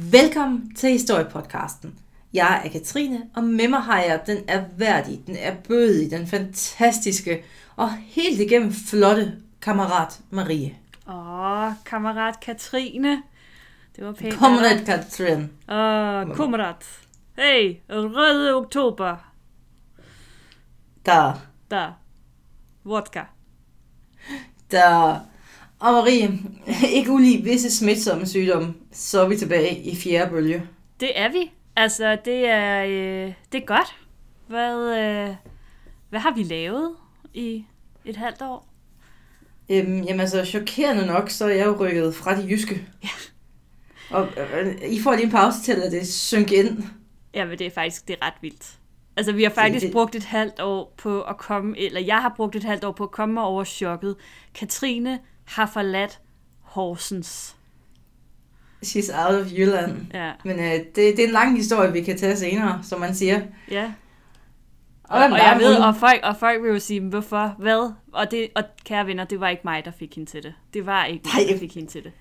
Velkommen til Historiepodcasten. Jeg er Katrine, og med mig har jeg den er værdig, den er bødige, den fantastiske og helt igennem flotte kammerat Marie. Åh, kammerat Katrine. Det var pænt. Kammerat Katrin. Åh, kammerat. Hey, røde oktober. Der, Der. Vodka. der. Og Marie, ikke ulig visse smitsomme sygdomme, så er vi tilbage i fjerde bølge. Det er vi. Altså, det er, øh, det er godt. Hvad, øh, hvad har vi lavet i et halvt år? Øhm, jamen altså, chokerende nok, så er jeg jo rykket fra de jyske. Ja. Og øh, I får lige en pause til at lade det synke ind. Jamen, det er faktisk det er ret vildt. Altså, vi har faktisk det- brugt et halvt år på at komme, eller jeg har brugt et halvt år på at komme mig over chokket. Katrine har forladt Horsens. She's out of Jylland. Ja, Men øh, det, det er en lang historie, vi kan tage senere, som man siger. ja. Og, Og, og jeg ved, og folk, og folk vil jo sige, "Men hvorfor, hvad? Og, det, og kære venner, det var ikke mig, der fik hende til det. Det var ikke mig, der fik hende til det.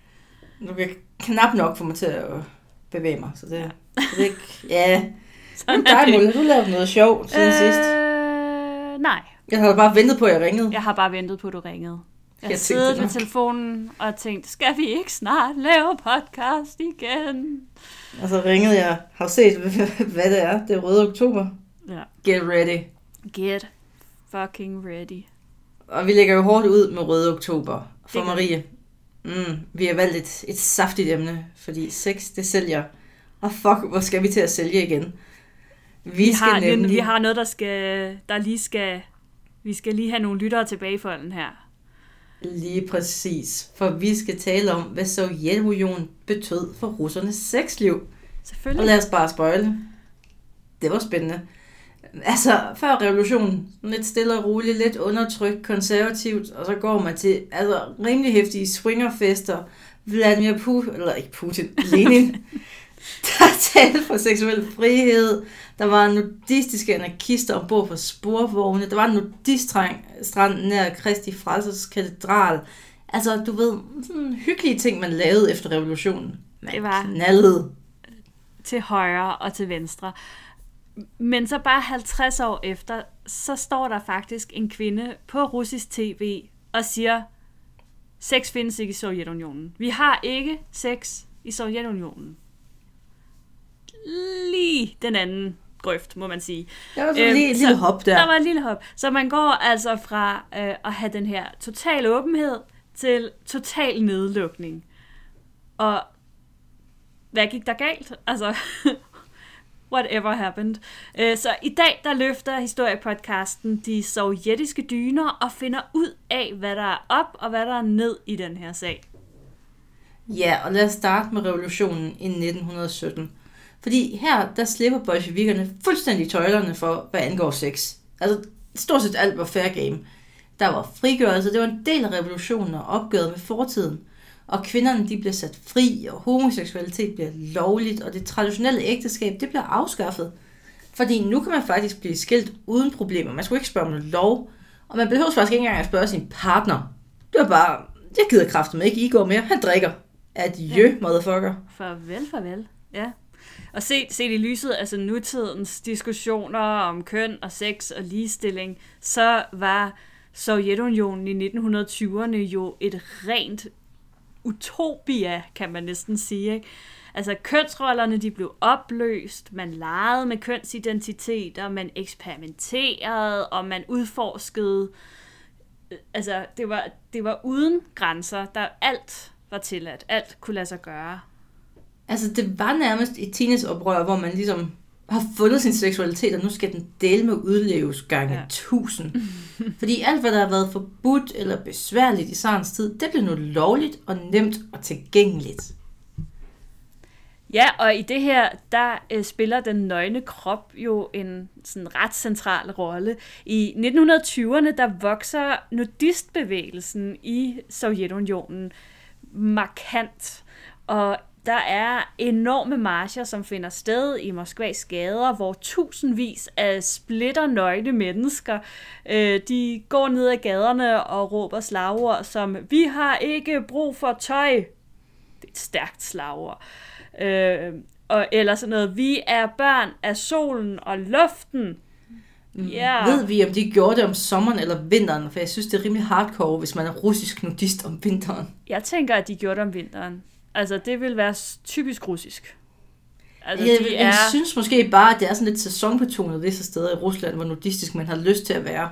Du kan knap nok få mig til at bevæge mig, så det, så det er ikke... Ja, men dig, Mulle, har du lavet noget sjovt siden øh... sidst? Nej, Jeg havde bare ventet på, at jeg ringede. jeg har bare ventet på, at du ringede. Jeg Jeg tænkte nok. med telefonen og tænkt, skal vi ikke snart lave podcast igen? Og så ringede jeg. Har du set, hvad det er? Det er røde oktober. Ja. Get ready. Get fucking ready. Og vi lægger jo hårdt ud med røde oktober. For Marie. Mm, vi har valgt et, et saftigt emne, fordi sex, det sælger. Og fuck, hvor skal vi til at sælge igen? Vi, Vi skal har, nemlig... vi har noget, der skal, der lige skal, vi skal lige have nogle lyttere tilbage i folden her. Lige præcis. For vi skal tale om, hvad Sovjetunionen betød for russernes sexliv. Og Selvfølgelig. lad os bare spøjle. Det var spændende. Altså, før revolutionen, lidt stille og roligt, lidt undertrykt, konservativt, og så går man til altså, rimelig hæftige swingerfester. Vladimir Putin, eller ikke Putin, Lenin, der talte for seksuel frihed. Der var nudistiske anarkister ombord på sporvogne. Der var en nudiststrand nær Kristi Frelsers katedral. Altså, du ved, sådan hyggelige ting, man lavede efter revolutionen. Man Det var- knaldede. til højre og til venstre. Men så bare 50 år efter, så står der faktisk en kvinde på russisk tv og siger, sex findes ikke i Sovjetunionen. Vi har ikke sex i Sovjetunionen. Lige den anden grøft, må man sige. Der var sådan Øhm, lige et så lille hop der. Der var et lille hop. Så man går altså fra øh, at have den her total åbenhed til total nedlukning. Og hvad gik der galt? Altså, whatever happened. Øh, så i dag, der løfter historiepodcasten de sovjetiske dyner og finder ud af, hvad der er op og hvad der er ned i den her sag. Ja, og lad os starte med revolutionen i 1917. Fordi her, der slipper bolsjevikerne fuldstændig tøjlerne for, hvad angår sex. Altså, stort set alt var fair game. Der var frigørelse, det var en del af revolutionen og opgøret med fortiden. Og kvinderne, de bliver sat fri, og homoseksualitet bliver lovligt, og det traditionelle ægteskab, det bliver afskaffet. Fordi nu kan man faktisk blive skilt uden problemer. Man skulle ikke spørge om noget lov, og man behøver faktisk ikke engang at spørge sin partner. Det var bare, jeg gider kraften med ikke, I går mere, han drikker. Adieu, motherfucker. Farvel, farvel. Ja. Og set, set i lyset af altså nutidens diskussioner om køn og sex og ligestilling, så var Sovjetunionen i 1920'erne jo et rent utopia, kan man næsten sige. Ikke? Altså kønsrollerne de blev opløst, man legede med kønsidentiteter, man eksperimenterede, og man udforskede øh, altså, det var, det var uden grænser. Der alt var tilladt. Alt kunne lade sig gøre. Altså, det var nærmest et teenageoprør, hvor man ligesom har fundet sin seksualitet, og nu skal den dele med udleves gange ja. Ja. tusind. Fordi alt, hvad der har været forbudt eller besværligt i sarens tid, det blev nu lovligt og nemt og tilgængeligt. Ja, og i det her, der øh, spiller den nøgne krop jo en sådan ret central rolle. I 1920'erne, der vokser nudistbevægelsen i Sovjetunionen markant. Og der er enorme marcher, som finder sted i Moskvas gader, hvor tusindvis af splitter nøgne mennesker, øh, de går ned ad gaderne og råber slagord som, vi har ikke brug for tøj. Det er et stærkt slagord. Øh, og, eller sådan noget, vi er børn af solen og luften. Ja. Ved vi, om de gjorde det om sommeren eller vinteren? For jeg synes, det er rimelig hardcore, hvis man er russisk nudist om vinteren. Jeg tænker, at de gjorde det om vinteren. Altså, det vil være typisk russisk. Altså, Jeg, de jeg er... synes måske bare, at det er sådan lidt sæsonbetonet visse steder i Rusland, hvor nudistisk man har lyst til at være.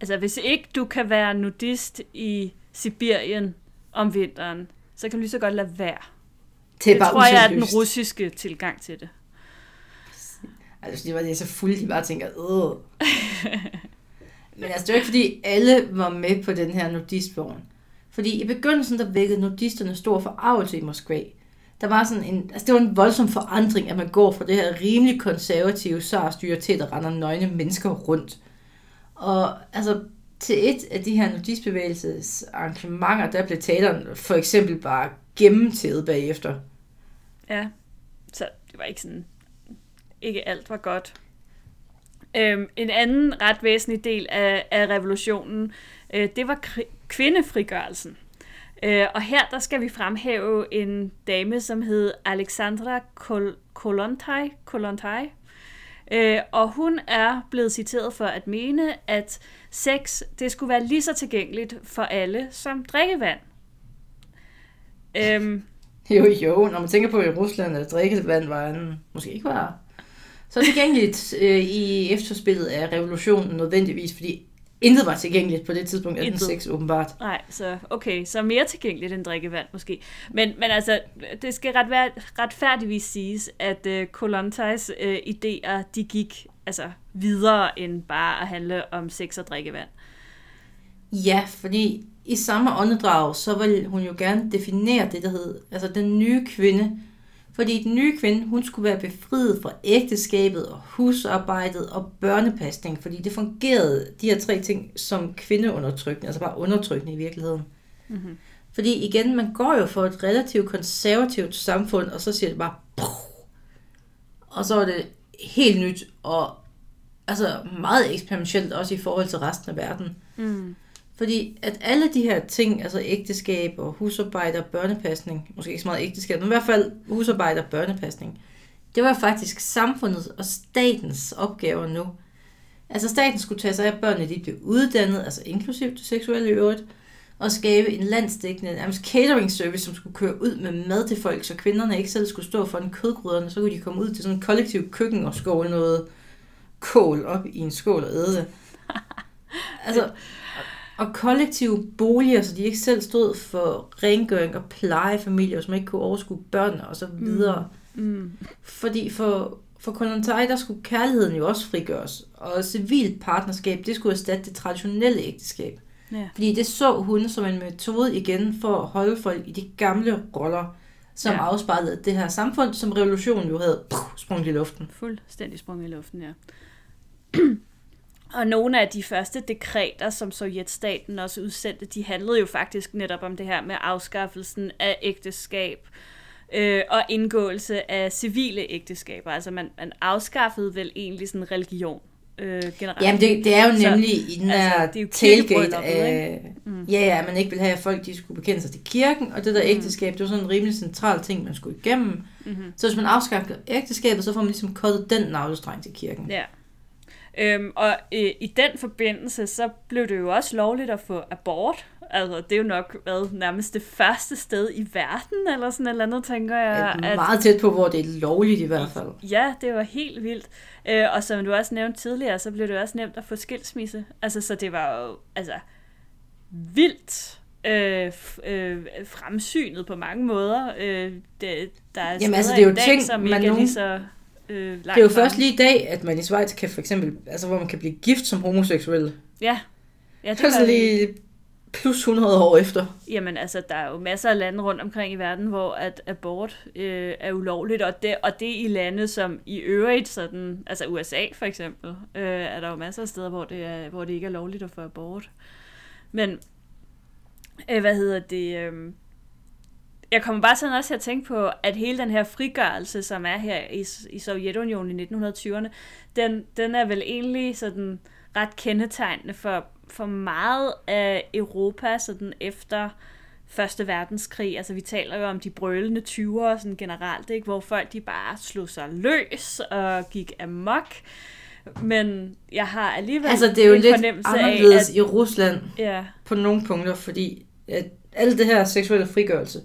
Altså, hvis ikke du kan være nudist i Sibirien om vinteren, så kan du lige så godt lade være. Det er Det bare tror jeg er den russiske tilgang til det. Altså, de var de er så fulde, de bare tænker, øh. Men altså, det er jo ikke, fordi alle var med på den her nudistvogn. Fordi i begyndelsen, der vækkede nudisterne stor forarvelse i Moskva. Der var sådan en, altså det var en voldsom forandring, at man går fra det her rimelig konservative sarstyre til, at der render nøgne mennesker rundt. Og altså, til et af de her nudistbevægelses arrangementer, der blev taleren for eksempel bare gennemtædet bagefter. Ja, så det var ikke sådan, ikke alt var godt. Øhm, en anden ret væsentlig del af, af revolutionen, øh, det var kri- kvindefrigørelsen. Øh, og her der skal vi fremhæve en dame, som hed Alexandra Kol- Kolontai. Kolontai. Øh, og hun er blevet citeret for at mene, at sex det skulle være lige så tilgængeligt for alle som drikkevand. Øhm, Jo, jo, når man tænker på i Rusland, at drikkevand var en, måske ikke var så tilgængeligt øh, i efterspillet af revolutionen nødvendigvis, fordi intet var tilgængeligt på det tidspunkt, 1806 åbenbart. Nej, så okay, så mere tilgængeligt end drikkevand måske. Men, men altså, det skal ret være, retfærdigvis siges, at øh, Kolontais øh, idéer, de gik altså videre end bare at handle om sex og drikkevand. Ja, fordi i samme åndedrag, så vil hun jo gerne definere det, der hed, altså den nye kvinde. Fordi den nye kvinde, hun skulle være befriet fra ægteskabet og husarbejdet og børnepasning, fordi det fungerede, de her tre ting, som kvindeundertrykkende, altså bare undertrykkende i virkeligheden. Mm-hmm. Fordi igen, man går jo for et relativt konservativt samfund, og så siger det bare, Puh! og så er det helt nyt, og altså meget eksperimentelt også i forhold til resten af verden. Mm. Fordi at alle de her ting, altså ægteskab og husarbejde og børnepasning, måske ikke så meget ægteskab, men i hvert fald husarbejde og børnepasning, det var faktisk samfundets og statens opgaver nu. Altså staten skulle tage sig af børnene, de blev uddannet, altså inklusivt det seksuelle i øvrigt, og skabe en landsdækkende nærmest catering service, som skulle køre ud med mad til folk, så kvinderne ikke selv skulle stå for en kødgryderne, så kunne de komme ud til sådan en kollektiv køkken og skåle noget kål op i en skål og æde det. Altså, og kollektive boliger, så de ikke selv stod for rengøring og plejefamilier, som ikke kunne overskue børn og så videre. Mm. Fordi for, for Kollontai, der skulle kærligheden jo også frigøres, og civilt partnerskab, det skulle erstatte det traditionelle ægteskab. Ja. Fordi det så hun som en metode igen for at holde folk i de gamle roller, som Ja. afspejlede det her samfund, som revolutionen jo havde sprunget i luften. Fuldstændig sprung i luften, ja. Og nogle af de første dekreter, som sovjetstaten også udsendte, de handlede jo faktisk netop om det her med afskaffelsen af ægteskab øh, og indgåelse af civile ægteskaber. Altså man, man afskaffede vel egentlig sådan religion øh, generelt. Jamen det, det er jo Så, nemlig i den altså, her er jo tailgate af, Mm. ja, ja, at man ikke ville have, at folk de skulle bekende sig til kirken, og det der Mm. ægteskab, det var sådan en rimelig central ting, man skulle igennem. Mm-hmm. Så hvis man afskaffer ægteskabet, så får man ligesom kottet den navlestreng til kirken. Ja. Øhm, og øh, i den forbindelse, så blev det jo også lovligt at få abort. Altså, det er jo nok været nærmest det første sted i verden, eller sådan et eller andet, tænker jeg. Ja, meget tæt på, hvor det er lovligt i hvert fald. Ja, det var helt vildt. Øh, og som du også nævnte tidligere, så blev det også nemt at få skilsmisse. Altså, så det var jo altså, vildt øh, øh, fremsynet på mange måder. Øh, det, der er Jamen, altså, det er jo dag, ting, som man ikke er lige nogen- så øh, Det er jo først lige i dag, at man i Schweiz kan for eksempel, altså hvor man kan blive gift som homoseksuel. Ja, ja Det er var lige plus 100 år efter. Jamen altså, der er jo masser af lande rundt omkring i verden, hvor at abort øh, er ulovligt, og det, og det i lande som i øvrigt, sådan, altså USA for eksempel, øh, er der jo masser af steder, hvor det, er, hvor det ikke er lovligt at få abort. Men, øh, hvad hedder det, øh, jeg kommer bare sådan også til at tænke på, at hele den her frigørelse, som er her i, i Sovjetunionen i 1920'erne, den, den er vel egentlig sådan ret kendetegnende for, for meget af Europa sådan efter Første verdenskrig. Altså vi taler jo om de brølende 20'ere sådan generelt, ikke? hvor folk de bare slog sig løs og gik amok. Men jeg har alligevel Altså, det er jo en lidt fornemmelse anderledes af, at, i Rusland ja, på nogle punkter, fordi at alt det her seksuelle frigørelse,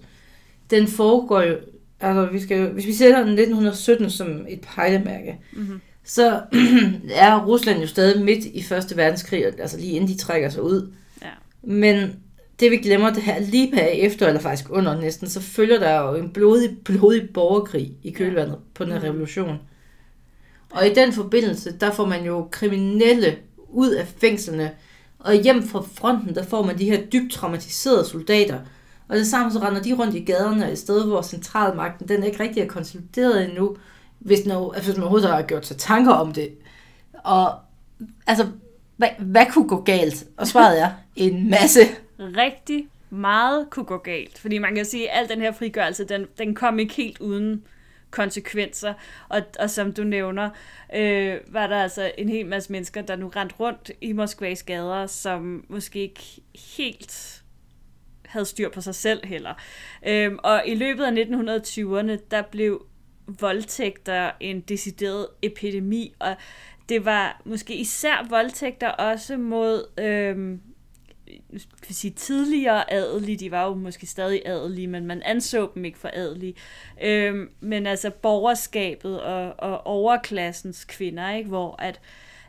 den foregår jo, altså vi skal hvis vi sætter 1917 som et pejlemærke, mm-hmm. så er Rusland jo stadig midt i Første Verdenskrig, altså lige inden de trækker sig ud. Ja. Men det vi glemmer, det her lige bagefter, eller faktisk under næsten, så følger der jo en blodig, blodig borgerkrig i kølvandet på den her Mhm. revolution. Og i den forbindelse, der får man jo kriminelle ud af fængslerne, og hjem fra fronten, der får man de her dybt traumatiserede soldater. Og det samme så render de rundt i gaderne, i stedet hvor centralmagten, den ikke rigtig er konsolideret endnu, hvis, den, altså, hvis man overhovedet har gjort sig tanker om det. Og altså, hvad, hvad kunne gå galt? Og svaret er en masse. rigtig meget kunne gå galt. Fordi man kan sige, at al den her frigørelse, den, den kom ikke helt uden konsekvenser. Og, og som du nævner, øh, var der altså en hel masse mennesker, der nu rendte rundt i Moskvas gader, som måske ikke helt havde styr på sig selv heller. Øhm, og i løbet af 1920'erne, der blev voldtægter en decideret epidemi, og det var måske især voldtægter også mod øhm, vil sige, tidligere adelige, de var jo måske stadig adelige, men man anså dem ikke for adelige. Øhm, men altså borgerskabet og, og overklassens kvinder, ikke? hvor at,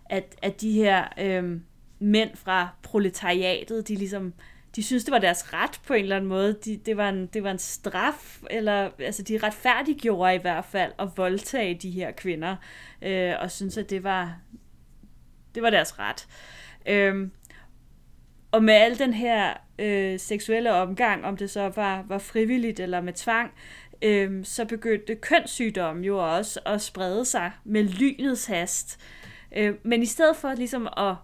at, at de her øhm, mænd fra proletariatet, de ligesom de synes, det var deres ret på en eller anden måde. De, det, var en, det var en straf, eller altså de retfærdiggjorde i hvert fald at voldtage de her kvinder, øh, og synes, at det var, det var deres ret. Øh, og med al den her øh, seksuelle omgang, om det så var, var frivilligt eller med tvang, øh, så begyndte kønssygdommen jo også at sprede sig med lynets hast. Øh, men i stedet for ligesom at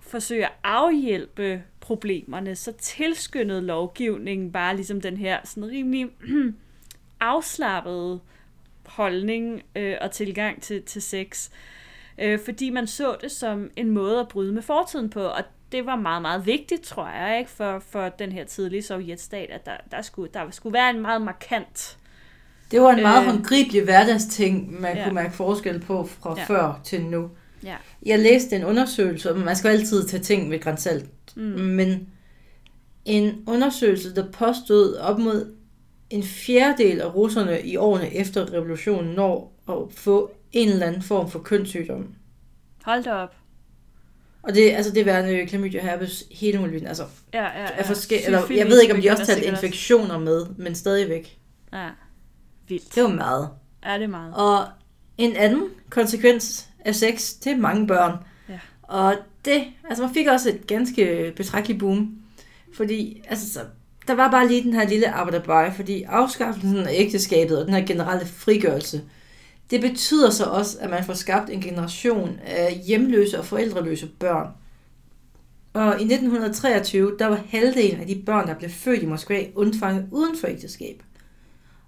forsøge at afhjælpe problemerne, så tilskyndede lovgivningen bare ligesom den her sådan rimelig afslappede holdning øh, og tilgang til, til sex. Øh, fordi man så det som en måde at bryde med fortiden på, og det var meget, meget vigtigt, tror jeg, ikke, for, for den her tidlige sovjetstat, at der, der, skulle, der skulle være en meget markant... Det var en meget Øh. håndgribelig hverdagsting, man Ja. kunne mærke forskel på fra Ja. før til nu. Ja. Jeg læste en undersøgelse, og man skal altid tage ting med grænsalt, Mm. men en undersøgelse, der påstod op mod en fjerdedel af russerne i årene efter revolutionen når at få en eller anden form for kønssygdom. Hold da op. Og det, altså det er værende klamydia, herpes, hele muligheden. Altså, Ja, ja, er ja. forskel, eller, jeg ved ikke, om de også talte infektioner med, men stadigvæk. Ja. Vildt. Det var meget. Er det meget? Og en anden konsekvens af sex, det er mange børn. Ja. Og det, altså man fik også et ganske øh, betragteligt boom. Fordi, altså, så, der var bare lige den her lille arbejderbøje, fordi afskaffelsen af ægteskabet og den her generelle frigørelse, det betyder så også, at man får skabt en generation af hjemløse og forældreløse børn. Og i 1923, der var halvdelen af de børn, der blev født i Moskva, undfanget uden for ægteskab.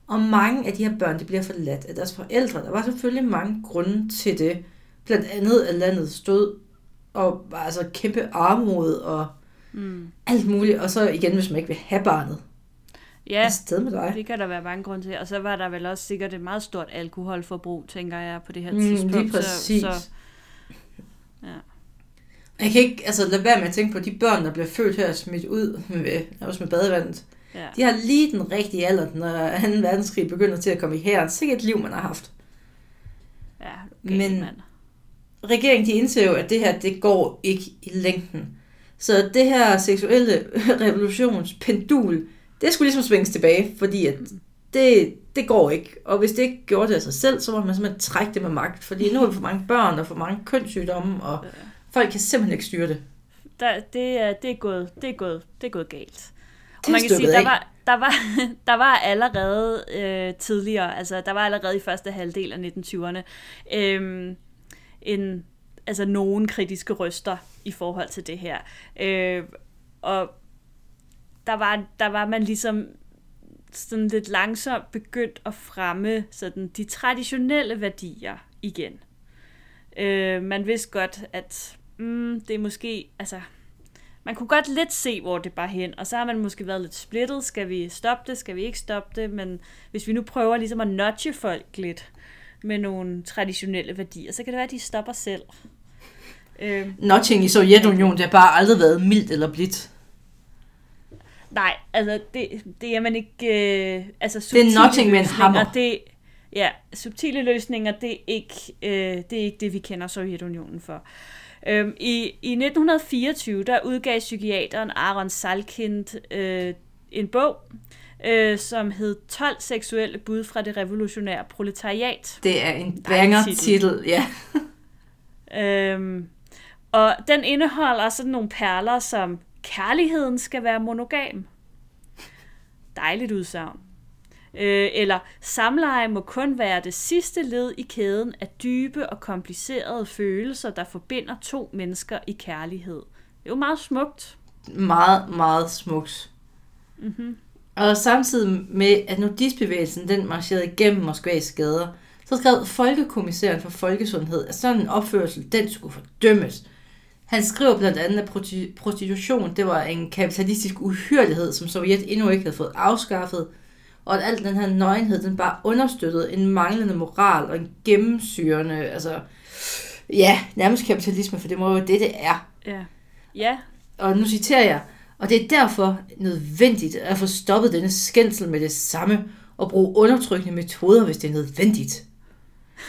Og mange af de her børn, de bliver forladt af deres forældre. Der var selvfølgelig mange grunde til det. Blandt andet, at landet stod og altså kæmpe armod og Mm. alt muligt. Og så igen, hvis man ikke vil have barnet. Ja, Afsted med dig. det kan der være mange grunde til. Og så var der vel også sikkert et meget stort alkoholforbrug, tænker jeg, på det her Mm, tidspunkt. lige præcis. Så, så, ja. Jeg kan ikke altså, lade være med at tænke på de børn, der bliver født her og smidt ud med, også med badevandet. Ja. De har lige den rigtige alder, når 2. verdenskrig begynder til at komme i hæren. Sikkert et liv, man har haft. ja Men- Men... mand. Regeringen de indser jo, at det her, det går ikke i længden. Så det her seksuelle revolutionspendul, det skulle ligesom svinges tilbage, fordi at det, det går ikke. Og hvis det ikke gjorde det af sig selv, så må man simpelthen trække det med magt. Fordi nu er der for mange børn og for mange kønssygdomme, og folk kan simpelthen ikke styre det. Der, det, er, det, er gået, det, er gået, det er gået galt. Og man kan sige, der var, der var, der var allerede øh, tidligere, altså der var allerede i første halvdel af 1920'erne, øh, en, altså nogen kritiske røster i forhold til det her. Øh, og der var, der var man ligesom sådan lidt langsomt begyndt at fremme sådan de traditionelle værdier igen. Øh, man vidste godt, at mm, det er måske, altså, man kunne godt lidt se, hvor det bare hen, og så har man måske været lidt splittet. Skal vi stoppe det? Skal vi ikke stoppe det? Men hvis vi nu prøver ligesom at nudge folk lidt med nogle traditionelle værdier, så kan det være, at de stopper selv. Øh, Nudging i Sovjetunionen, det har bare aldrig været mildt eller blidt. Nej, altså det, det er man ikke... Øh, altså det er nudging med en hammer. Det, ja, subtile løsninger, det er ikke, øh, det, er ikke det, vi kender Sovjetunionen for. Øhm, i, I 1924, der udgav psykiateren Aaron Salkind øh, en bog, øh, som hed 12 seksuelle bud fra det revolutionære proletariat. Det er en banger titel, ja. øhm, og den indeholder sådan nogle perler, som kærligheden skal være monogam. Dejligt udsagn. Øh, eller samleje må kun være det sidste led i kæden af dybe og komplicerede følelser, der forbinder to mennesker i kærlighed. Det er jo meget smukt. Meget, meget smukt. Mm-hmm. Og samtidig med, at nudistbevægelsen den marcherede igennem Moskvas gader, så skrev Folkekommissæren for Folkesundhed, at sådan en opførsel, den skulle fordømmes. Han skriver blandt andet, at prostitution det var en kapitalistisk uhyrlighed, som Sovjet endnu ikke havde fået afskaffet, og at al den her nøgenhed, den bare understøttede en manglende moral og en gennemsyrende, altså, ja, nærmest kapitalisme, for det må jo det, det er. Ja. Ja. Og nu citerer jeg, og det er derfor nødvendigt at få stoppet denne skændsel med det samme, og bruge undertrykkende metoder, hvis det er nødvendigt.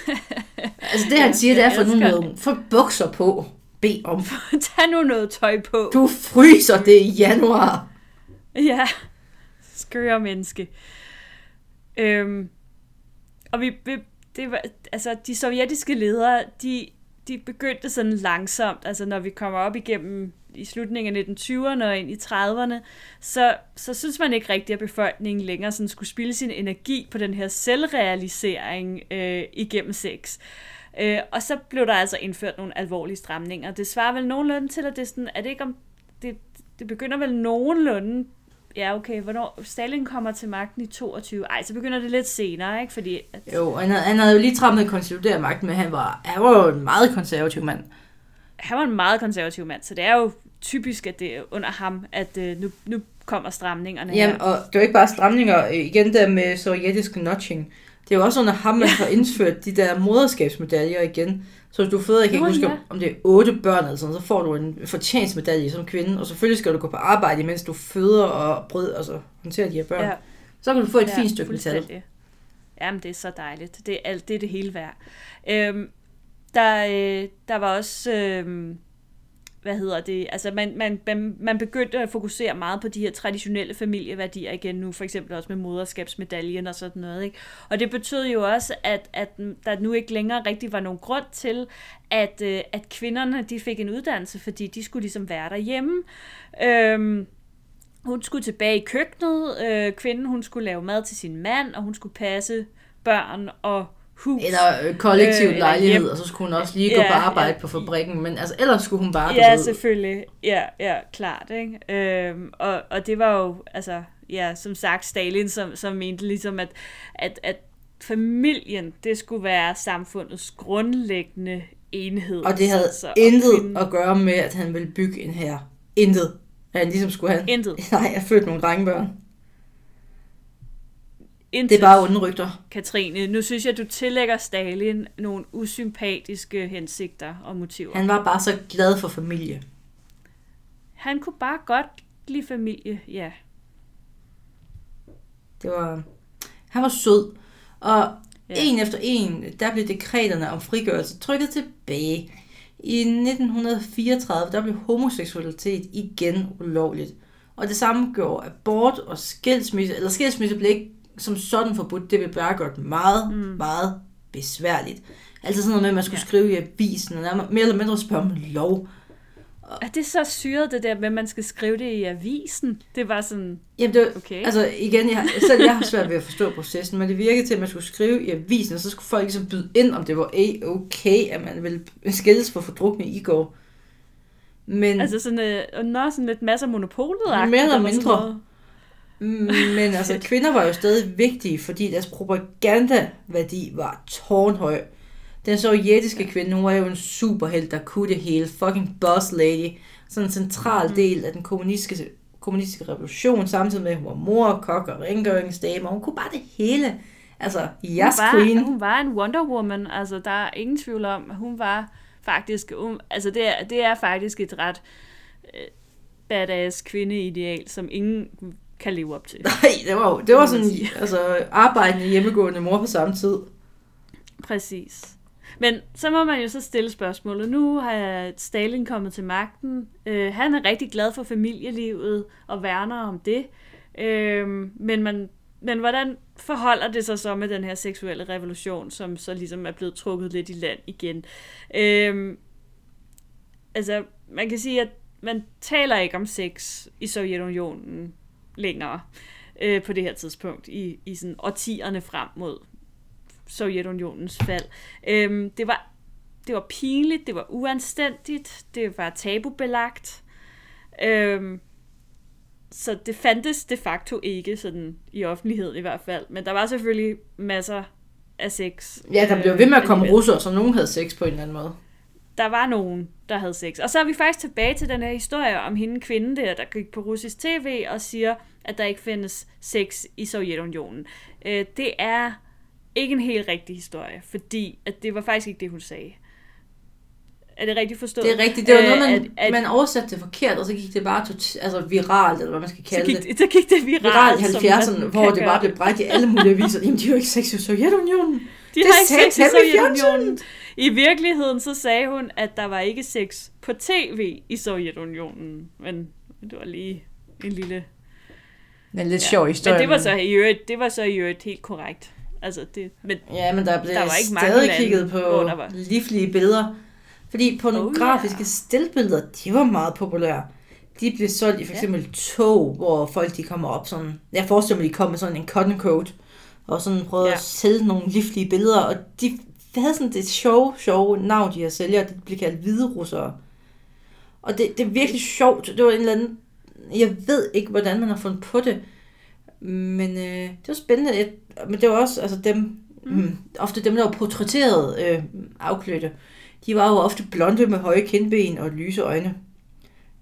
altså det, han siger, det er for nu noget, for bukser på. Be om. Tag nu noget tøj på. Du fryser det i januar. Ja, skøre menneske. Øhm, og vi, vi det var, altså, de sovjetiske ledere, de, de begyndte sådan langsomt, altså når vi kommer op igennem i slutningen af 1920'erne og ind i 30'erne, så, så synes man ikke rigtigt, at befolkningen længere sådan skulle spille sin energi på den her selvrealisering øh, igennem sex. Øh, og så blev der altså indført nogle alvorlige stramninger. Det svarer vel nogenlunde til, at det, sådan, er det ikke om, det, det begynder vel nogenlunde ja, okay, hvornår Stalin kommer til magten i 22, ej, så begynder det lidt senere, ikke? Fordi at... Jo, han havde, han havde jo lige trappet at konsolidere magten, men han var, han var jo en meget konservativ mand. Han var en meget konservativ mand, så det er jo typisk, at det er under ham, at uh, nu, nu kommer stramningerne Jamen, her. og det er jo ikke bare stramninger, igen der med sovjetisk notching. Det er jo også under ham, man har indført de der moderskabsmedaljer igen. Så hvis du føder, jeg kan ikke huske, ja. om det er otte børn eller sådan, så får du en fortjensmedalje som kvinde, og selvfølgelig skal du gå på arbejde, mens du føder og brød, altså håndterer de her børn. Ja. Så kan du få et ja, fint stykke metal. Jamen, det er så dejligt. Det er alt det, er det hele værd. Øhm, der, øh, der var også... Øh, hvad hedder det, altså man, man, man, man begyndte at fokusere meget på de her traditionelle familieværdier igen nu, for eksempel også med moderskabsmedaljen og sådan noget. Ikke? Og det betød jo også, at, at der nu ikke længere rigtig var nogen grund til, at, øh, at kvinderne de fik en uddannelse, fordi de skulle ligesom være derhjemme. Øhm, hun skulle tilbage i køkkenet, øh, kvinden hun skulle lave mad til sin mand, og hun skulle passe børn og hus. Eller øh, kollektiv øh, lejlighed, og så skulle hun også lige gå ja, på arbejde ja, på fabrikken, men altså ellers skulle hun bare... Ja, selvfølgelig. Ja, ja, klart. Ikke? Øhm, og, og det var jo, altså, ja, som sagt, Stalin, som, som mente ligesom, at, at, at familien, det skulle være samfundets grundlæggende enhed. Og det havde så, intet finde... at gøre med, at han ville bygge en her. Intet. At han ligesom skulle have... Intet. Nej, jeg født nogle drengebørn. Intet, det er bare onde rygter. Katrine, nu synes jeg, du tillægger Stalin nogle usympatiske hensigter og motiver. Han var bare så glad for familie. Han kunne bare godt lide familie, ja. Det var... Han var sød. Og ja. en efter en, der blev dekreterne om frigørelse trykket tilbage. I 1934, der blev homoseksualitet igen ulovligt. Og det samme gjorde abort og skilsmisse, eller skilsmisse blev ikke som sådan forbudt, det vil bare gøre det meget, mm. meget besværligt. Altså sådan noget med, at man skulle ja. skrive i avisen, og mere eller mindre spørge om lov. Og... Er det så syret, det der med, at man skal skrive det i avisen? Det var sådan, Jamen det var, okay. Altså igen, jeg, selv jeg har svært ved at forstå processen, men det virkede til, at man skulle skrive i avisen, og så skulle folk ligesom byde ind, om det var okay, at man ville skilles for fordrukne i går. Men, altså sådan, øh, når sådan lidt masser af monopolet Mere eller mindre. Men altså, kvinder var jo stadig vigtige, fordi deres propagandaværdi var tårnhøj. Den sovjetiske kvinde, hun var jo en superhelt, der kunne det hele. Fucking boss lady. Sådan en central mm. del af den kommunistiske, kommunistiske revolution, samtidig med, at hun var mor, kok og rengøringsdame, og hun kunne bare det hele. Altså, yes, hun var, queen. Hun var en Wonder Woman, altså der er ingen tvivl om, hun var faktisk, hun, altså det er, det er faktisk et ret øh, badass kvindeideal, som ingen kan leve op til. Nej, det var, det var sådan altså, arbejdende hjemmegående mor på samme tid. Præcis. Men så må man jo så stille spørgsmålet. Nu har Stalin kommet til magten. Øh, han er rigtig glad for familielivet og værner om det. Øh, men, man, men hvordan forholder det sig så med den her seksuelle revolution, som så ligesom er blevet trukket lidt i land igen? Øh, altså, man kan sige, at man taler ikke om sex i Sovjetunionen længere øh, på det her tidspunkt, i, i sådan årtierne frem mod Sovjetunionens fald. Øhm, det, var, det var pinligt, det var uanstændigt, det var tabubelagt. Øhm, så det fandtes de facto ikke sådan i offentligheden i hvert fald. Men der var selvfølgelig masser af sex. Ja, der blev ved med at komme russer, så nogen havde sex på en eller anden måde. Der var nogen, der havde sex. Og så er vi faktisk tilbage til den her historie om hende kvinde der, der gik på russisk tv og siger, at der ikke findes sex i Sovjetunionen. Øh, det er ikke en helt rigtig historie, fordi at det var faktisk ikke det, hun sagde. Er det rigtigt forstået? Det er rigtigt. Det var noget, man, at, at, man oversatte det forkert, og så gik det bare tot, altså viralt, eller hvad man skal kalde så gik, det. Så gik det viralt. Viralt i 70'erne, hvor det bare blev brækket i alle mulige viser. Jamen, de har jo ikke sex i Sovjetunionen. De det har ikke sex i Sovjetunionen. I virkeligheden så sagde hun, at der var ikke sex på tv i Sovjetunionen. Men det var lige en lille... En lidt ja. sjov historie. Men det var så i øvrigt, det var så i øvrigt helt korrekt. Altså det, men ja, men der blev der var ikke stadig lande, kigget på der var... livlige billeder. Fordi pornografiske oh, yeah. stillbilleder, de var meget populære. De blev solgt i for eksempel yeah. tog, hvor folk de kommer op sådan... Jeg forestiller mig, de kom med sådan en cotton coat, og sådan prøvede yeah. at sælge nogle livlige billeder, og de havde sådan det sjove, sjove navn, de her sælger, det blev kaldt hvide russere. Og det, det er virkelig sjovt. Det var en eller anden... Jeg ved ikke, hvordan man har fundet på det, men øh, det var spændende. Men det var også altså dem, mm. Mm, ofte dem, der var portrætteret øh, afklædte. De var jo ofte blonde med høje kindben og lyse øjne.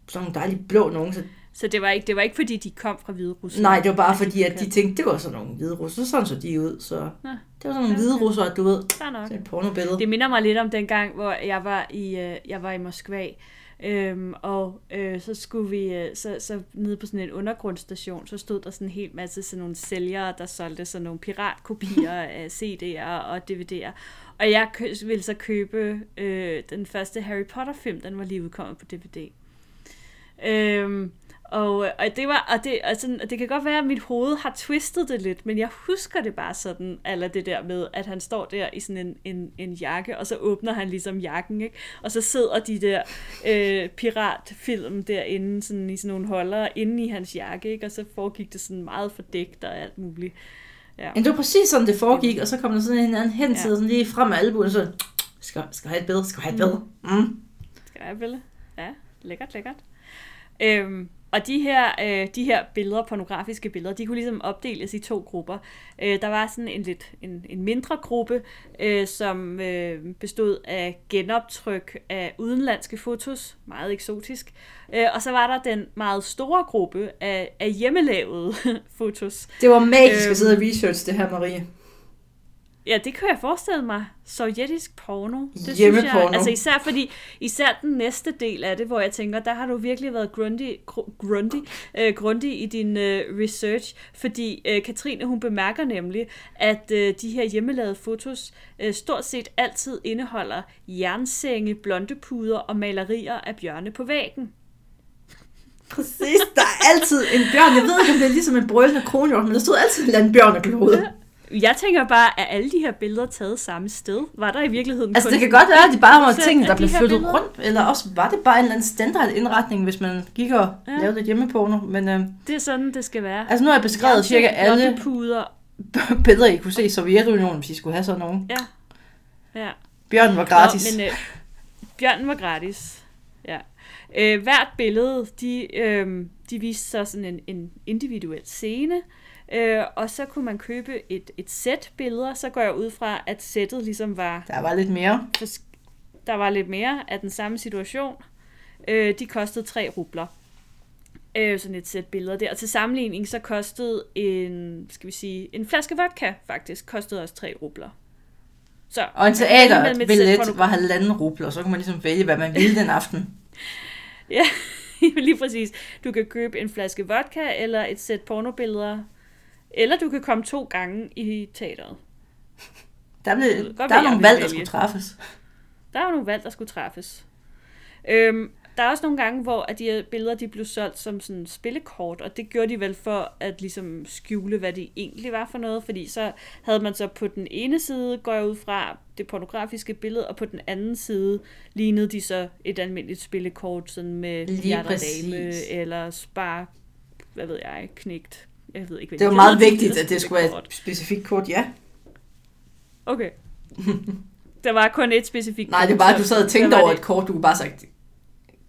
Sådan nogle dejlige blå nogen. Så, så det, var ikke, det var ikke, fordi de kom fra Hvide Rusland? Nej, det var bare fordi, at de tænkte, det var sådan nogle hvide russer. Sådan så de ud. Så ja. det var sådan nogle hvide russer, du ved. Sådan et pornobillede. Det minder mig lidt om den gang, hvor jeg var i, øh, jeg var i Moskva. Øhm, og øh, så skulle vi, øh, så, så nede på sådan en undergrundstation, så stod der sådan en hel masse sådan nogle sælgere, der solgte sådan nogle piratkopier af CD'er og DVD'er. Og jeg ville så købe øh, den første Harry Potter film, den var lige udkommet på DVD. Øhm, og, og det var, og det, og, sådan, og det kan godt være, at mit hoved har twistet det lidt, men jeg husker det bare sådan, eller det der med, at han står der i sådan en, en, en jakke, og så åbner han ligesom jakken, ikke? Og så sidder de der øh, piratfilm derinde, sådan i sådan nogle holder, inde i hans jakke, ikke? Og så foregik det sådan meget fordækt og alt muligt. Ja. Men det var præcis sådan, det foregik, og så kom der sådan en anden hen ja. sådan lige frem med albuen, og så, skal, skal have et billede, skal have et billede. Mm. Skal have et billede? Ja, lækkert, lækkert. Øhm, og de her, øh, de her billeder, pornografiske billeder, de kunne ligesom opdeles i to grupper. Øh, der var sådan en lidt en, en mindre gruppe, øh, som øh, bestod af genoptryk af udenlandske fotos, meget eksotisk. Øh, og så var der den meget store gruppe af, af hjemmelavede fotos. Det var magisk øh, at sidde og research det her, Marie. Ja, det kan jeg forestille mig. Sovjetisk porno. Det synes jeg, altså især fordi, især den næste del af det, hvor jeg tænker, der har du virkelig været grundig, grundig, øh, grundig i din øh, research, fordi øh, Katrine, hun bemærker nemlig, at øh, de her hjemmelavede fotos øh, stort set altid indeholder jernsenge, blondepuder og malerier af bjørne på væggen. Præcis, der er altid en bjørn. Jeg ved ikke, om det er ligesom en brølende kronhjort, men der stod altid en eller anden bjørn af jeg tænker bare, at alle de her billeder taget samme sted? Var der i virkeligheden Altså det kan godt være, at de bare var ting, der blev flyttet billeder? rundt, eller også var det bare en eller anden standard indretning, hvis man gik og ja. lavede et hjemmeporno. Men, øh, det er sådan, det skal være. Altså nu har jeg beskrevet cirka alle puder. billeder, I kunne se i Sovjetunionen, hvis I skulle have sådan nogen. Ja. ja. Bjørnen var gratis. Nå, men øh, bjørnen var gratis. Ja. Øh, hvert billede, de, øh, de viste så sådan en, en individuel scene, Øh, og så kunne man købe et, et sæt billeder, så går jeg ud fra, at sættet ligesom var, Der var lidt mere. der var lidt mere af den samme situation. Øh, de kostede 3 rubler. Øh, sådan et sæt billeder der. Og til sammenligning, så kostede en, skal vi sige, en flaske vodka faktisk, kostede også 3 rubler. Så, Og en teaterbillet porno- var halvanden rubler, så kunne man ligesom vælge, hvad man ville den aften. Ja, lige præcis. Du kan købe en flaske vodka eller et sæt pornobilleder. Eller du kan komme to gange i teateret. Der, blev, der hvad er nogle valg, der skulle træffes. Der er nogle valg, der skulle træffes. Øhm, der er også nogle gange, hvor at de her billeder de blev solgt som sådan spillekort, og det gjorde de vel for at ligesom skjule, hvad det egentlig var for noget, fordi så havde man så på den ene side, går jeg ud fra, det pornografiske billede, og på den anden side lignede de så et almindeligt spillekort, sådan med Lige hjerte og præcis. dame, eller spar, hvad ved jeg, knægt. Jeg ved ikke, hvad Det var meget vigtigt, at det skulle være et specifikt kort, ja. Okay. Der var kun et specifikt Nej, det var bare, så du sad og tænkte over det? et kort, du bare sagt,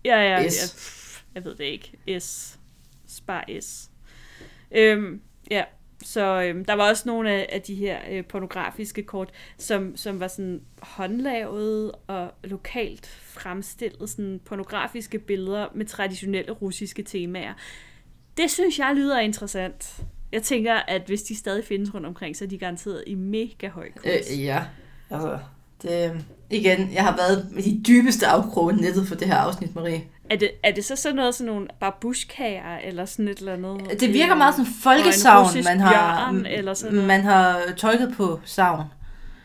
Ja, ja, S. jeg, jeg ved det ikke. S. Spar S. Øhm, ja, så øhm, der var også nogle af, af de her øh, pornografiske kort, som, som var sådan håndlavet og lokalt fremstillet sådan pornografiske billeder med traditionelle russiske temaer. Det synes jeg lyder interessant. Jeg tænker, at hvis de stadig findes rundt omkring, så er de garanteret i mega høj kurs. øh, ja. Altså, det, igen, jeg har været med de dybeste afkroge nettet for det her afsnit, Marie. Er det, er det så sådan noget, sådan nogle babushkager, eller sådan et eller andet? Det virker Øh, meget som en folkesavn, man har, bjørn, eller sådan noget. man har tolket på savn.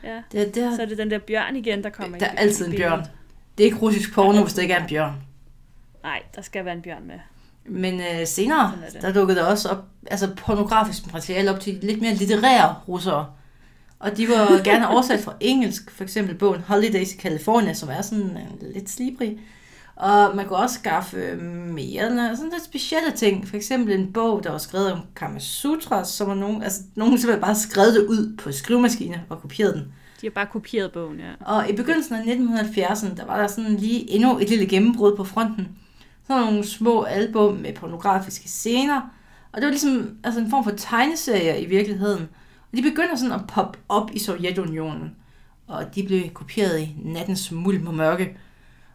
Ja. Det, det, Så er det den der bjørn igen, der kommer der i er altid en bjørn. Det er ikke russisk porno, hvis der ikke er en bjørn. Nej, der skal være en bjørn med. Men øh, senere, er der dukkede der også op, altså pornografisk materiale op til lidt mere litterære russere. Og de var gerne oversat fra engelsk, for eksempel bogen Holidays i California, som er sådan øh, lidt slibrig. Og man kunne også skaffe øh, mere, sådan lidt specielle ting. For eksempel en bog, der var skrevet om Kama Sutra, som var nogen, altså nogen simpelthen bare skrevet det ud på skrivemaskine og kopieret den. De har bare kopieret bogen, ja. Og i begyndelsen af 1970'erne, der var der sådan lige endnu et lille gennembrud på fronten. Sådan nogle små album med pornografiske scener. Og det var ligesom altså en form for tegneserier i virkeligheden. Og de begynder sådan at poppe op i Sovjetunionen. Og de blev kopieret i nattens mulm og mørke.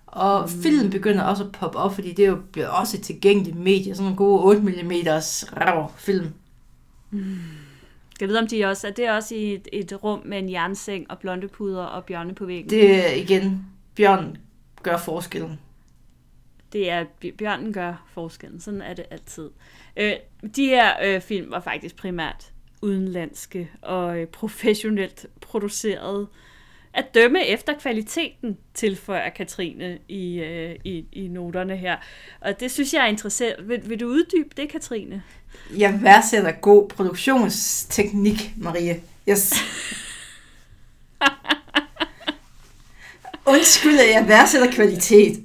Og mm. film begynder også at poppe op, fordi det er jo blevet også et tilgængeligt medie. Sådan nogle gode 8 mm rav film. Skal jeg vide, om de også, er det også i et, et rum med en jernseng og blondepuder og bjørne på væggen? Det er igen, Bjørn gør forskellen. Det er, bj- bjørnen gør forskellen. Sådan er det altid. Øh, de her øh, film var faktisk primært udenlandske og øh, professionelt produceret. At dømme efter kvaliteten, tilføjer Katrine i, øh, i, i noterne her. Og det synes jeg er interessant. Vil, vil du uddybe det, Katrine? Jeg værdsætter god produktionsteknik, Marie. Yes. Undskyld, at jeg værdsætter kvalitet.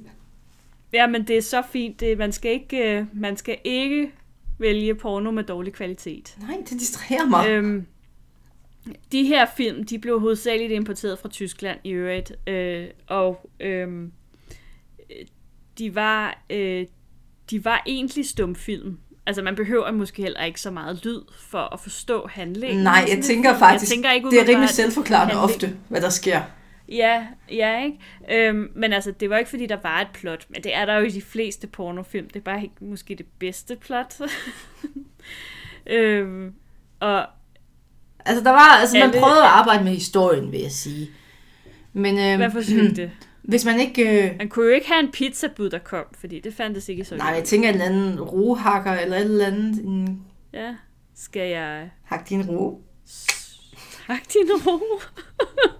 Ja, men det er så fint. Det, man, skal ikke, øh, man skal ikke vælge porno med dårlig kvalitet. Nej, det distraherer mig. Øhm, de her film, de blev hovedsageligt importeret fra Tyskland i øvrigt, øh, og øh, de var øh, de var egentlig stumfilm. Altså man behøver måske heller ikke så meget lyd for at forstå handlingen. Nej, jeg tænker faktisk, jeg tænker ikke det er rimelig selvforklarende handling. ofte, hvad der sker. Ja, ja, ikke? Øhm, men altså, det var ikke fordi, der var et plot, men det er der jo i de fleste pornofilm. Det er bare ikke måske det bedste plot. øhm, og Altså, der var, altså man Alle- prøvede at arbejde med historien, vil jeg sige. Men øh, hvad forsøgte? hvis man ikke... Øh, Man kunne jo ikke have en pizzabud, der kom, fordi det fandtes ikke Sovjet. nej, jeg tænker en eller anden rohakker, eller et eller andet. En, Ja, skal jeg hak din ro. trække din ro?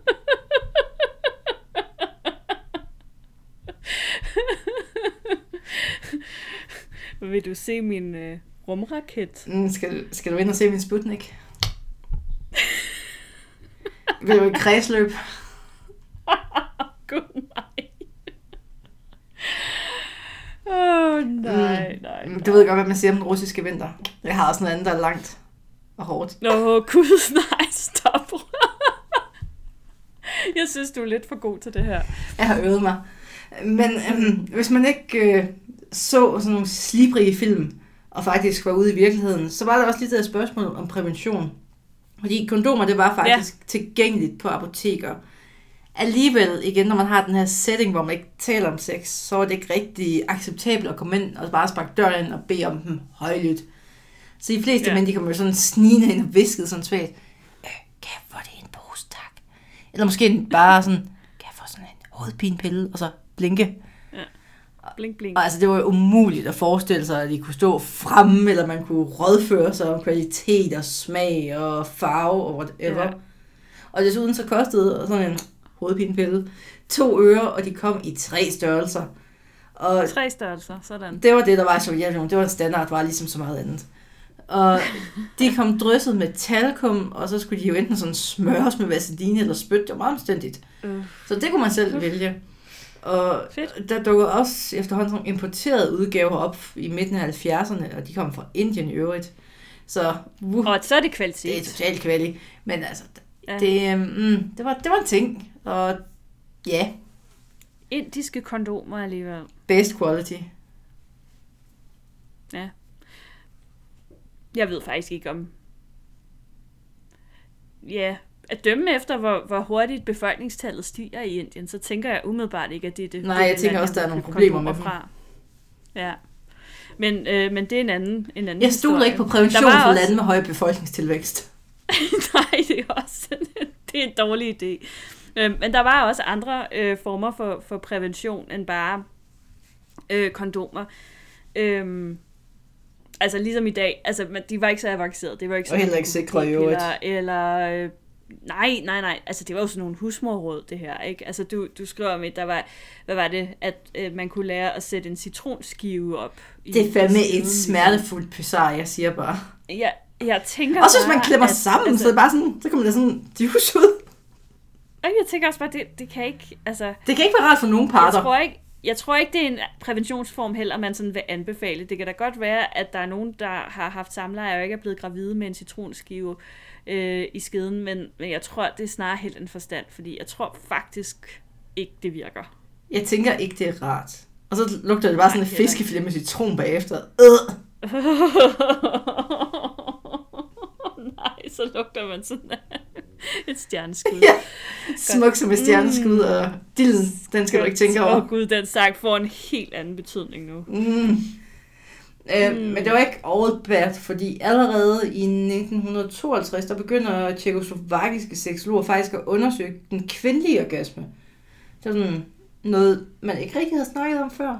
Vil du se min øh, rumraket? Mm, skal, skal du ind og se min Sputnik? Vil du i kredsløb? Gud, nej. Åh, oh, nej, nej, Mm, nej. Du ved godt, hvad man siger om den russiske vinter. Jeg har også noget andet, der er langt og hårdt. Nå, gud, nej, stop. Jeg synes, du er lidt for god til det her. Jeg har øvet mig. Men øhm, hvis man ikke øh, så sådan nogle slibrige film, og faktisk var ude i virkeligheden, så var der også lidt af et spørgsmål om prævention. Fordi kondomer, det var faktisk ja. tilgængeligt på apoteker. Alligevel, igen, når man har den her setting, hvor man ikke taler om sex, så er det ikke rigtig acceptabelt at komme ind og bare sparke døren ind og bede om dem højlydt. Så de fleste ja. mænd, de kommer jo sådan snigende ind og viskede sådan svagt, øh, kan jeg få det en pose, tak? Eller måske bare sådan, kan jeg få sådan en hovedpinepille, og så blinke. Blink, blink. Og altså, det var jo umuligt at forestille sig, at de kunne stå fremme, eller man kunne rådføre sig om kvalitet og smag og farve og whatever. Ja. Og desuden så kostede sådan en hovedpinepille to øre, og de kom i tre størrelser. Og Tre størrelser, sådan. det var det, der var i Sovjetunionen. Det var en standard, var ligesom så meget andet. Og de kom drysset med talkum, og så skulle de jo enten sådan smøres med vaseline eller spyt. Det var meget omstændigt. Øh. Så det kunne man selv vælge. Og Fedt. der dukkede også efterhånden nogle importerede udgaver op i midten af 70'erne, og de kom fra Indien i øvrigt. Så uh, Og så er det det er kvalitet. totalt kvalitet. Men altså, Ja. det, øhm, mm, det, var, det var en ting. Og ja, Indiske kondomer alligevel. best quality. Ja. Jeg ved faktisk ikke om... Ja, at dømme efter, hvor, hvor hurtigt befolkningstallet stiger i Indien, så tænker jeg umiddelbart ikke, at det er det. Nej, det jeg tænker land, også, der er nogle problemer med fra. Ja. Men, øh, men det er en anden, en anden Jeg stoler ikke på prævention for også- lande med høj befolkningstilvækst. Nej, det er også det er en dårlig idé. Øh, men der var også andre øh, former for, for prævention end bare øh, kondomer. Øhm, altså ligesom i dag, altså de var ikke så avancerede. Det var ikke Og sådan heller ikke sikre i øvrigt. p-piller, Eller, øh, nej, nej, nej. Altså det var jo sådan nogle husmorråd, det her. Ikke? Altså du, du skriver om, at der var, hvad var det, at øh, man kunne lære at sætte en citronskive op. i- Det er fandme et smertefuldt pysar, jeg siger bare. Jeg, jeg tænker Også hvis man klemmer at- sammen, altså- så, er det bare sådan, så kommer der sådan juice ud. Og jeg tænker også bare, det, det kan ikke, altså, Det kan ikke være rart for nogen jeg parter. tror ikke, jeg tror ikke, det er en præventionsform heller, man sådan vil anbefale. Det kan da godt være, at der er nogen, der har haft samleje og ikke er blevet gravide med en citronskive øh, i skeden, men, men jeg tror, det er snarere helt en forstand, fordi jeg tror faktisk ikke, det virker. Jeg tænker ikke, det er rart. Og så lugter det bare sådan en fiskefilet med citron bagefter. Øh. Nej, så lugter man sådan af et stjerneskud. Ja. Smuk som et stjerneskud, og dillen, den skal du ikke tænke over. Åh oh, gud, den sagt får en helt anden betydning nu. Mm. Øh, Mm. Men det var ikke overbært, fordi allerede i 1952, der begynder tjekoslovakiske seksologer faktisk at undersøge den kvindelige orgasme. Det sådan noget, man ikke rigtig havde snakket om før.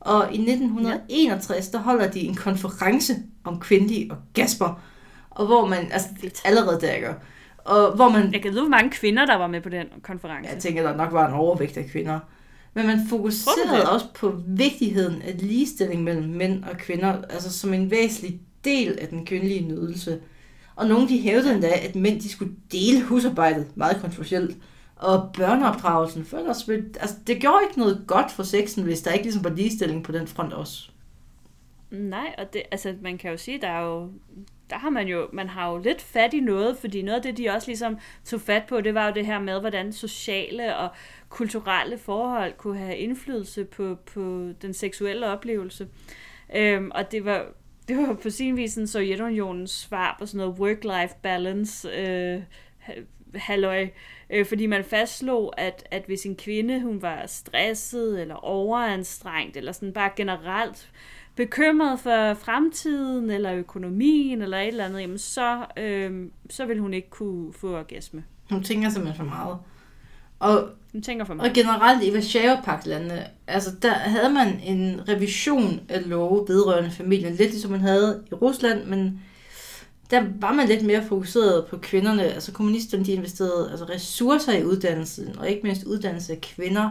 Og i 1961, der holder de en konference om kvindelige orgasmer, og hvor man, altså allerede der gør, og hvor man Jeg kan vide, hvor mange kvinder, der var med på den konference. jeg tænker, der nok var en overvægt af kvinder. Men man fokuserede også på vigtigheden af ligestilling mellem mænd og kvinder, altså som en væsentlig del af den kvindelige nydelse. Og nogle de hævdede endda, at mænd de skulle dele husarbejdet, meget kontroversielt, og børneopdragelsen. For ellers, altså, det gjorde ikke noget godt for sexen, hvis der ikke ligesom var ligestilling på den front også. Nej, og det, altså, man kan jo sige, der er jo, der har man jo, man har jo lidt fat i noget, fordi noget af det, de også ligesom tog fat på, det var jo det her med, hvordan sociale og kulturelle forhold kunne have indflydelse på, på den seksuelle oplevelse. Øhm, og det var, det var på sin vis en Sovjetunionens svar på sådan noget work-life balance, øh, halløj, øh, fordi man fastslog, at, at hvis en kvinde, hun var stresset eller overanstrengt, eller sådan bare generelt bekymret for fremtiden, eller økonomien, eller et eller andet, jamen så, øh, så vil hun ikke kunne få orgasme. Hun tænker simpelthen for meget. Og Hun tænker for Og mig. generelt i Varsava-pagtlandene, altså der havde man en revision af love vedrørende familien, lidt ligesom man havde i Rusland, men der var man lidt mere fokuseret på kvinderne. Altså kommunisterne, de investerede altså ressourcer i uddannelsen, og ikke mindst uddannelse af kvinder.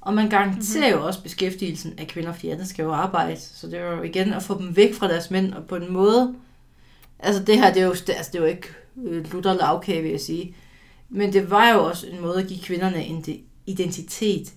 Og man garanterer mm-hmm. jo også beskæftigelsen af kvinder, fordi andre skal jo arbejde. Så det var jo igen at få dem væk fra deres mænd, og på en måde... Altså det her, det er jo, altså, det er jo ikke øh, lutter lavkage, vil jeg sige. Men det var jo også en måde at give kvinderne en de- identitet.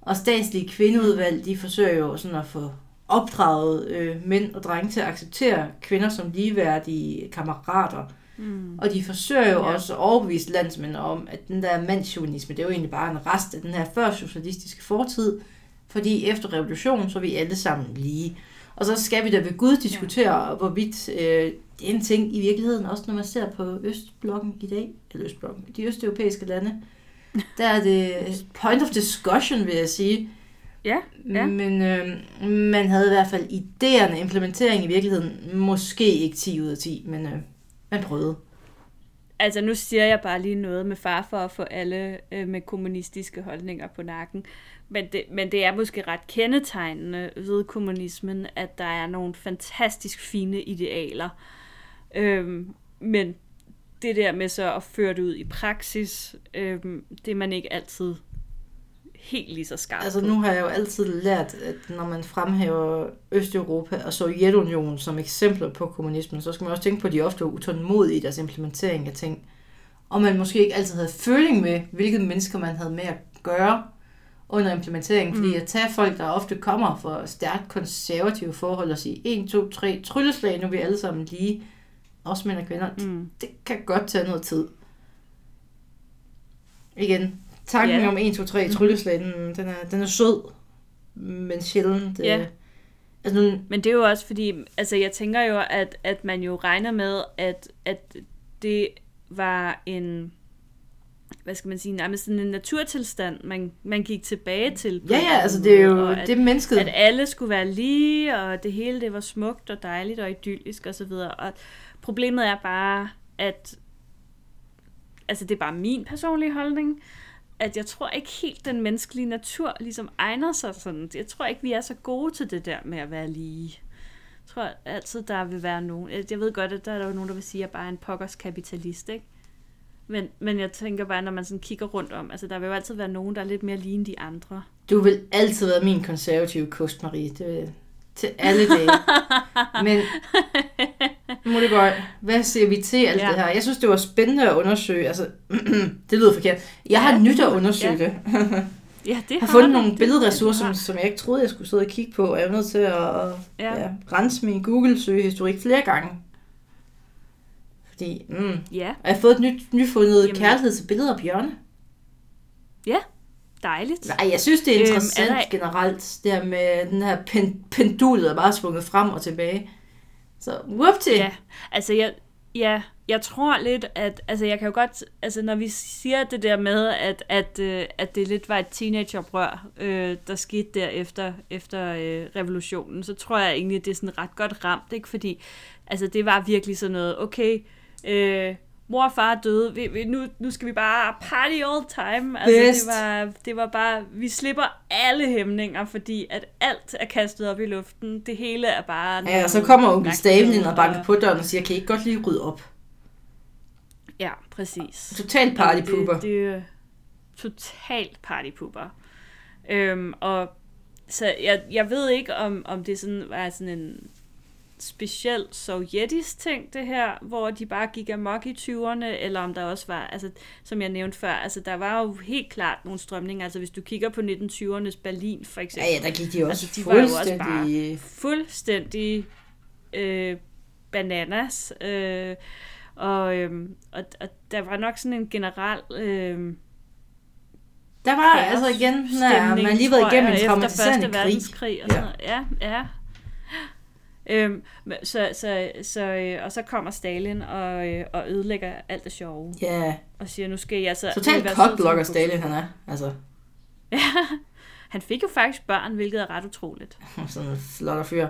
Og statslige kvindeudvalg, de forsøger jo sådan at få opdraget øh, mænd og drenge til at acceptere kvinder som ligeværdige kammerater. Mm. Og de forsøger jo Ja. også at overbevise landsmænd om, at den der mandsjuvenisme, det er jo egentlig bare en rest af den her før socialistiske fortid. Fordi efter revolutionen, så er vi alle sammen lige. Og så skal vi da ved Gud diskutere, ja. hvorvidt øh, det er en ting i virkeligheden, også når man ser på Østblokken i dag, eller Østblokken, de østeuropæiske lande, der er det point of discussion, vil jeg sige. Ja, ja. Men øh, man havde i hvert fald idéerne, implementering i virkeligheden, måske ikke 10 ud af 10, men øh, man prøvede. Altså nu siger jeg bare lige noget med far for at få alle øh, med kommunistiske holdninger på nakken. Men det, men det er måske ret kendetegnende ved kommunismen, at der er nogle fantastisk fine idealer. Øhm, men det der med så at føre det ud i praksis, øhm, det er man ikke altid helt lige så skarp Altså på. nu har jeg jo altid lært, at når man fremhæver Østeuropa og Sovjetunionen som eksempler på kommunismen, så skal man også tænke på, at de ofte er utålmodige i deres implementering af ting. Og man måske ikke altid havde føling med, hvilke mennesker man havde med at gøre under implementeringen. Fordi at tage folk, der ofte kommer fra stærkt konservative forhold og sige 1, 2, 3, trylleslag, nu er vi alle sammen lige, også mænd og kvinder, Mm. det kan godt tage noget tid. Igen, tanken Ja. om 1, 2, 3 trylleslag, den, den, er, den er sød, men sjældent. Ja. øh, Altså, nu, Men det er jo også fordi, altså jeg tænker jo, at, at man jo regner med, at, at det var en, hvad skal man sige, nærmest sådan en naturtilstand, man, man gik tilbage til. ja, ja, altså det er jo at, det er mennesket. at alle skulle være lige, og det hele det var smukt og dejligt og idyllisk og så videre. Og problemet er bare, at altså det er bare min personlige holdning, at jeg tror ikke helt den menneskelige natur ligesom egner sig sådan. Jeg tror ikke, vi er så gode til det der med at være lige. Jeg tror altid, der vil være nogen. Jeg ved godt, at der er der jo nogen, der vil sige, at jeg bare er en pokkers kapitalist, ikke? Men, men jeg tænker bare, når man sådan kigger rundt om, altså der vil jo altid være nogen, der er lidt mere lige end de andre. Du vil altid være min konservative kost, Marie. Det vil, til alle dage. Men, Molibøj, hvad siger vi til alt Ja. ja. det her? Jeg synes, det var spændende at undersøge. Altså, det lyder forkert. Jeg har nyt at undersøge Ja. det. Ja, det Jeg har fundet nogle billedressourcer, har- som, som jeg ikke troede, jeg skulle sidde og kigge på. Og jeg er nødt til at Ja. ja. Ja, rense min Google-søgehistorik flere gange. Fordi, mm, Ja, og jeg har fået et nyt, nyfundet Jamen. Kærlighed til billeder af bjørne. dejligt. Nej, jeg synes, det er Øhm, er interessant der- generelt, det her med den her pen, pendulet, der bare er svunget frem og tilbage. Så, whoopty! Ja, altså jeg, ja, jeg tror lidt, at altså jeg kan jo godt, altså når vi siger det der med, at, at, øh, at det lidt var et teenageoprør, øh, der skete der efter, efter øh, revolutionen, så tror jeg egentlig, at det er sådan ret godt ramt, ikke? Fordi altså det var virkelig sådan noget, okay, øh, mor og far er døde, vi, vi, nu, nu skal vi bare party all time. Altså det var, det var bare, vi slipper alle hæmninger, fordi at alt er kastet op i luften. Det hele er bare... Ja, og så kommer onkel Staven ind og banker på døren og siger, kan I ikke godt lige rydde op? Ja, præcis. Totalt partypooper. Det, det er totalt partypooper. Øhm, og så jeg, jeg ved ikke, om, om det sådan var sådan en speciel sovjetisk ting, det her, hvor de bare gik amok i 20'erne, eller om der også var, altså, som jeg nævnte før, altså, der var jo helt klart nogle strømninger, altså, hvis du kigger på 1920'ernes Berlin, for Ja, eksempel, ja, der gik de også Altså, de var jo også fuldstændig... fuldstændig øh, bananas. Øh, og, øh, og, og der var nok sådan en generel... Øh, Der var altså igen, når man lige været igennem en traumatiserende Første krig. verdenskrig og sådan noget. Ja, ja. Øhm, så, så, så, øh, og så kommer Stalin og, øh, og ødelægger alt det sjove. Ja, Og siger, nu skal jeg så... totalt cockblocker Stalin han er. Altså, Ja, han fik jo faktisk børn, hvilket er ret utroligt. sådan en flot fyr.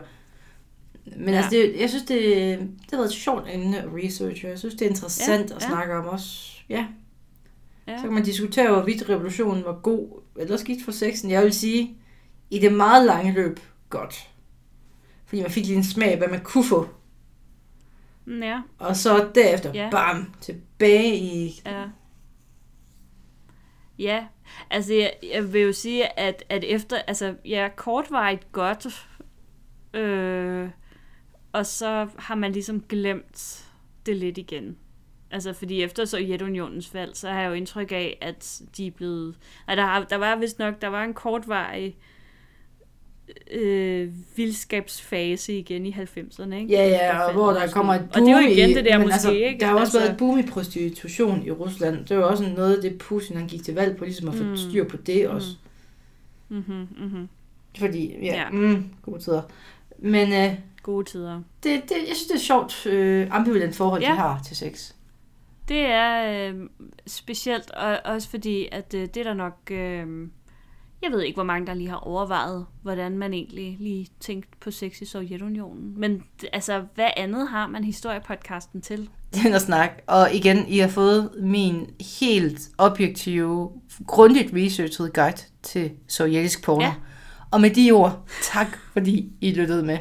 Men Ja. altså, det, jeg synes, det, det har været et sjovt emne at researche. Jeg synes, det er interessant Ja, at ja. snakke om også. Ja, Ja. så kan man diskutere, hvorvidt revolutionen var god eller skidt for sexen. Jeg vil sige, i det meget lange løb, godt. Fordi man fik lige en smag af, hvad man kunne få. Mm, Ja, Og så derefter, Ja. bam, tilbage i... ja. Ja, altså jeg, jeg vil jo sige, at, at efter, altså ja, kortvarigt godt, øh, og så har man ligesom glemt det lidt igen. Altså, fordi efter Sovjetunionens fald, så har jeg jo indtryk af, at de er blevet... Nej, der, har, der var vist nok, der var en kortvarig øh, vildskabsfase igen i 90'erne, ikke? Ja, ja, og hvor der kommer et Og boom det er jo igen det der måske, altså, ikke? Der har også altså, været et boom i prostitution i Rusland. Det var også noget af det, Putin han gik til valg på, ligesom at få Mm. styr på det også. Mm-hmm, mm-hmm. Fordi, ja, Ja. Mm, gode tider. Men øh, Gode tider. det, det, jeg synes, det er et sjovt øh, ambivalent forhold. Ja. de har til sex. Det er øh, specielt, og også fordi, at øh, det er der nok... Øh, jeg ved ikke, hvor mange der lige har overvejet, hvordan man egentlig lige tænkte på sex i Sovjetunionen. Men altså, hvad andet har man historiepodcasten til? Den at snakke. Og igen, I har fået min helt objektive, grundigt researchet guide til sovjetisk porno. Ja. Og med de ord, tak fordi I lyttede med.